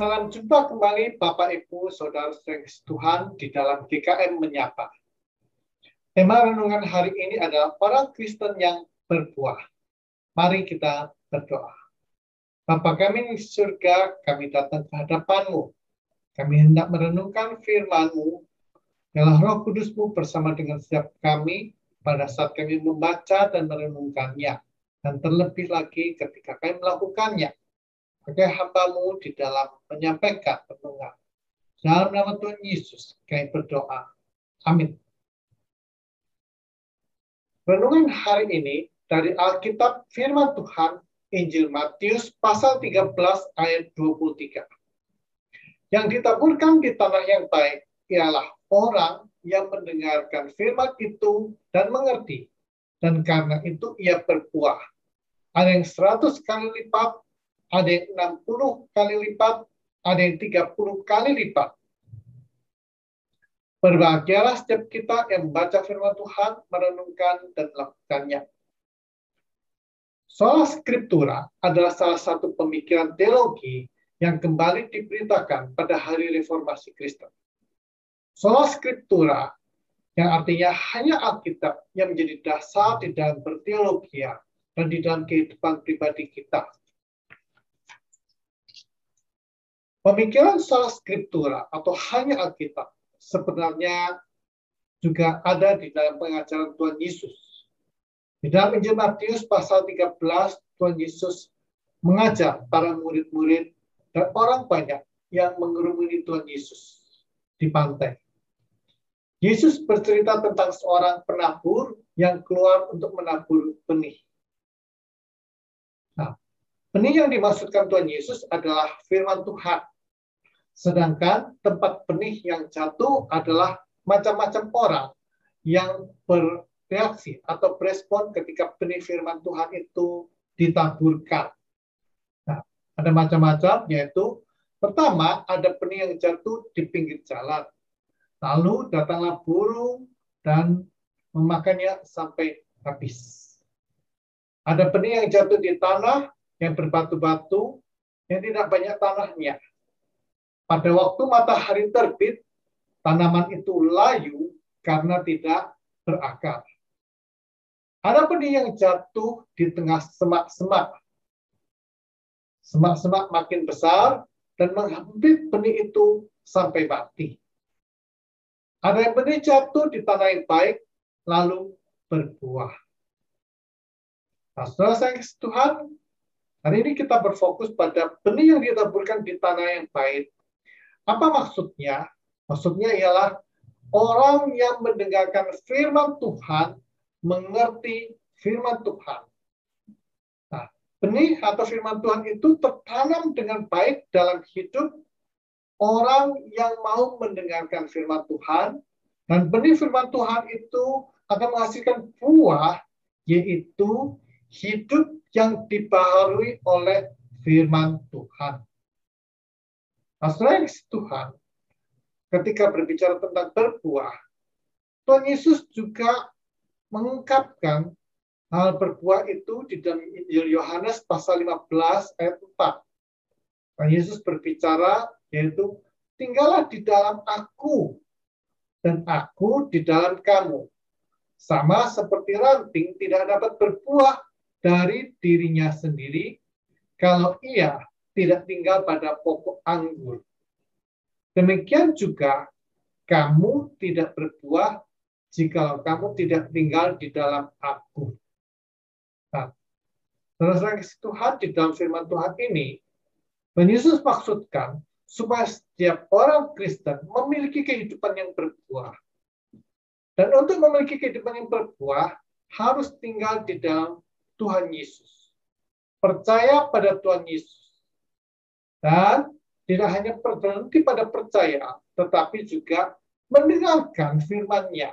Salam jumpa kembali Bapak Ibu Saudara Saudara Tuhan di dalam GKM Menyapa. Tema renungan hari ini adalah orang Kristen yang berbuah. Mari kita berdoa. Bapa kami di surga, kami datang ke hadapanmu. Kami hendak merenungkan firman-Mu. Yalah roh kudusmu bersama dengan setiap kami pada saat kami membaca dan merenungkannya. Dan terlebih lagi ketika kami melakukannya sebagai hambamu di dalam menyampaikan renungan. Dalam nama Tuhan Yesus, kami berdoa. Amin. Renungan hari ini dari Alkitab Firman Tuhan Injil Matius pasal 13 ayat 23. Yang ditaburkan di tanah yang baik ialah orang yang mendengarkan firman itu dan mengerti. Dan karena itu ia berbuah. Ada yang 100 kali lipat, ada yang 60 kali lipat, ada yang 30 kali lipat. Berbahagialah setiap kita yang membaca firman Tuhan, merenungkan dan melakukannya. Soal skriptura adalah salah satu pemikiran teologi yang kembali diberitakan pada hari reformasi Kristen. Soal skriptura yang artinya hanya Alkitab yang menjadi dasar di dalam berteologia dan di dalam kehidupan pribadi kita Pemikiran soal skriptura atau hanya Alkitab sebenarnya juga ada di dalam pengajaran Tuhan Yesus. Di dalam Injil Matius pasal 13, Tuhan Yesus mengajar para murid-murid dan orang banyak yang mengerumuni Tuhan Yesus di pantai. Yesus bercerita tentang seorang penabur yang keluar untuk menabur benih. Nah, benih yang dimaksudkan Tuhan Yesus adalah firman Tuhan Sedangkan tempat benih yang jatuh adalah macam-macam orang yang bereaksi atau berespon ketika benih firman Tuhan itu ditaburkan. Nah, ada macam-macam yaitu pertama ada benih yang jatuh di pinggir jalan. Lalu datanglah burung dan memakannya sampai habis. Ada benih yang jatuh di tanah yang berbatu-batu yang tidak banyak tanahnya. Pada waktu matahari terbit, tanaman itu layu karena tidak berakar. Ada benih yang jatuh di tengah semak-semak. Semak-semak makin besar dan menghempit benih itu sampai mati. Ada yang benih jatuh di tanah yang baik, lalu berbuah. Nah, setelah saya Tuhan, hari ini kita berfokus pada benih yang ditaburkan di tanah yang baik apa maksudnya? Maksudnya ialah orang yang mendengarkan firman Tuhan mengerti firman Tuhan. Nah, benih atau firman Tuhan itu tertanam dengan baik dalam hidup orang yang mau mendengarkan firman Tuhan dan benih firman Tuhan itu akan menghasilkan buah yaitu hidup yang dibaharui oleh firman Tuhan. Nah, selain Tuhan, ketika berbicara tentang berbuah, Tuhan Yesus juga mengungkapkan hal berbuah itu di dalam Injil Yohanes pasal 15 ayat 4. Tuhan Yesus berbicara yaitu tinggallah di dalam aku dan aku di dalam kamu. Sama seperti ranting tidak dapat berbuah dari dirinya sendiri kalau ia tidak tinggal pada pokok anggur. Demikian juga kamu tidak berbuah jika kamu tidak tinggal di dalam aku. Nah, terus Tuhan di dalam firman Tuhan ini, Yesus maksudkan supaya setiap orang Kristen memiliki kehidupan yang berbuah. Dan untuk memiliki kehidupan yang berbuah, harus tinggal di dalam Tuhan Yesus. Percaya pada Tuhan Yesus dan tidak hanya berhenti pada percaya, tetapi juga mendengarkan firman-Nya.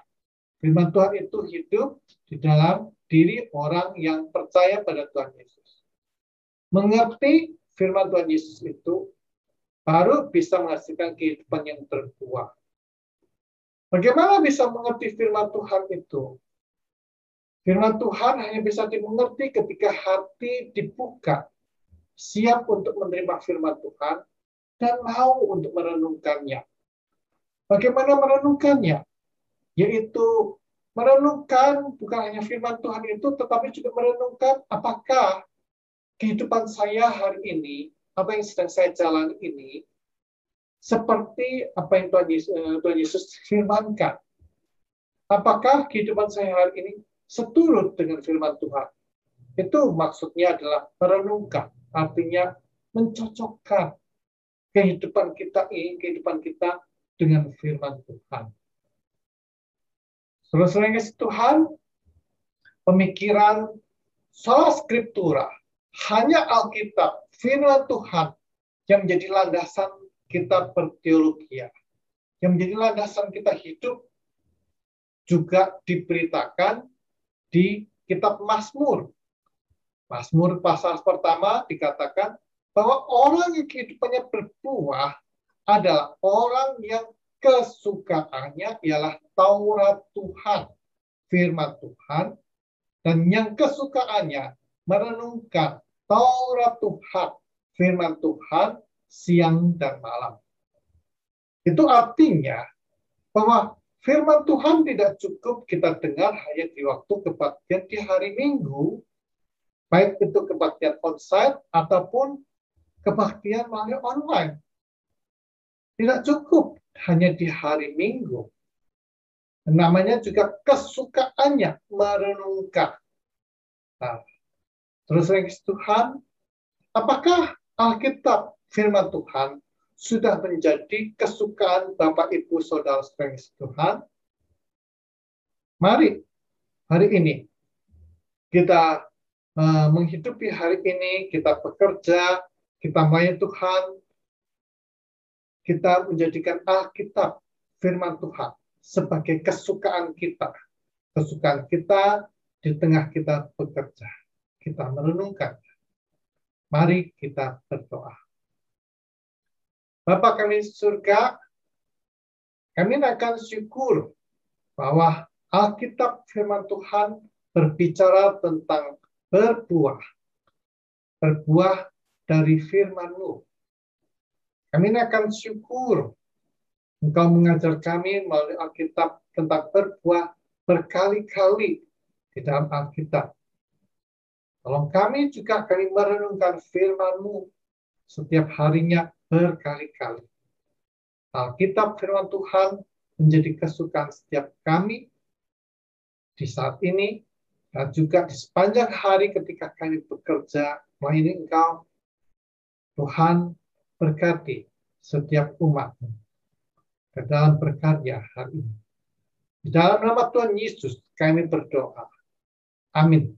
Firman Tuhan itu hidup di dalam diri orang yang percaya pada Tuhan Yesus. Mengerti firman Tuhan Yesus itu baru bisa menghasilkan kehidupan yang terbuah. Bagaimana bisa mengerti firman Tuhan itu? Firman Tuhan hanya bisa dimengerti ketika hati dibuka siap untuk menerima firman Tuhan dan mau untuk merenungkannya. Bagaimana merenungkannya? Yaitu merenungkan bukan hanya firman Tuhan itu, tetapi juga merenungkan apakah kehidupan saya hari ini, apa yang sedang saya jalani ini, seperti apa yang Tuhan Yesus, eh, Tuhan Yesus firmankan. Apakah kehidupan saya hari ini seturut dengan firman Tuhan? Itu maksudnya adalah merenungkan, artinya mencocokkan kehidupan kita ini, kehidupan kita dengan firman Tuhan. Yang Tuhan, pemikiran soal skriptura, hanya Alkitab, firman Tuhan, yang menjadi landasan kita berteologi, yang menjadi landasan kita hidup, juga diberitakan di kitab Mazmur. Mazmur pasal pertama dikatakan bahwa orang yang kehidupannya berbuah adalah orang yang kesukaannya ialah Taurat Tuhan, firman Tuhan, dan yang kesukaannya merenungkan Taurat Tuhan, firman Tuhan siang dan malam. Itu artinya bahwa firman Tuhan tidak cukup kita dengar hanya di waktu kebaktian di hari Minggu, baik itu kebaktian onsite ataupun kebaktian melalui online. Tidak cukup hanya di hari Minggu. Namanya juga kesukaannya merenungkan. Nah, terus lagi Tuhan, apakah Alkitab firman Tuhan sudah menjadi kesukaan Bapak Ibu Saudara saudara Tuhan? Mari hari ini kita uh, menghidupi hari ini, kita bekerja, kita main Tuhan, kita menjadikan Alkitab firman Tuhan sebagai kesukaan kita. Kesukaan kita di tengah kita bekerja. Kita merenungkan. Mari kita berdoa. Bapak kami surga, kami akan syukur bahwa Alkitab firman Tuhan berbicara tentang berbuah. Berbuah dari firman-Mu kami akan syukur Engkau mengajar kami melalui Alkitab tentang berbuah berkali-kali di dalam Alkitab. Tolong kami juga kami merenungkan firman-Mu setiap harinya berkali-kali. Alkitab firman Tuhan menjadi kesukaan setiap kami di saat ini dan juga di sepanjang hari ketika kami bekerja melayani Engkau. Tuhan berkati setiap umat ke dalam berkarya hari ini. Di dalam nama Tuhan Yesus kami berdoa. Amin.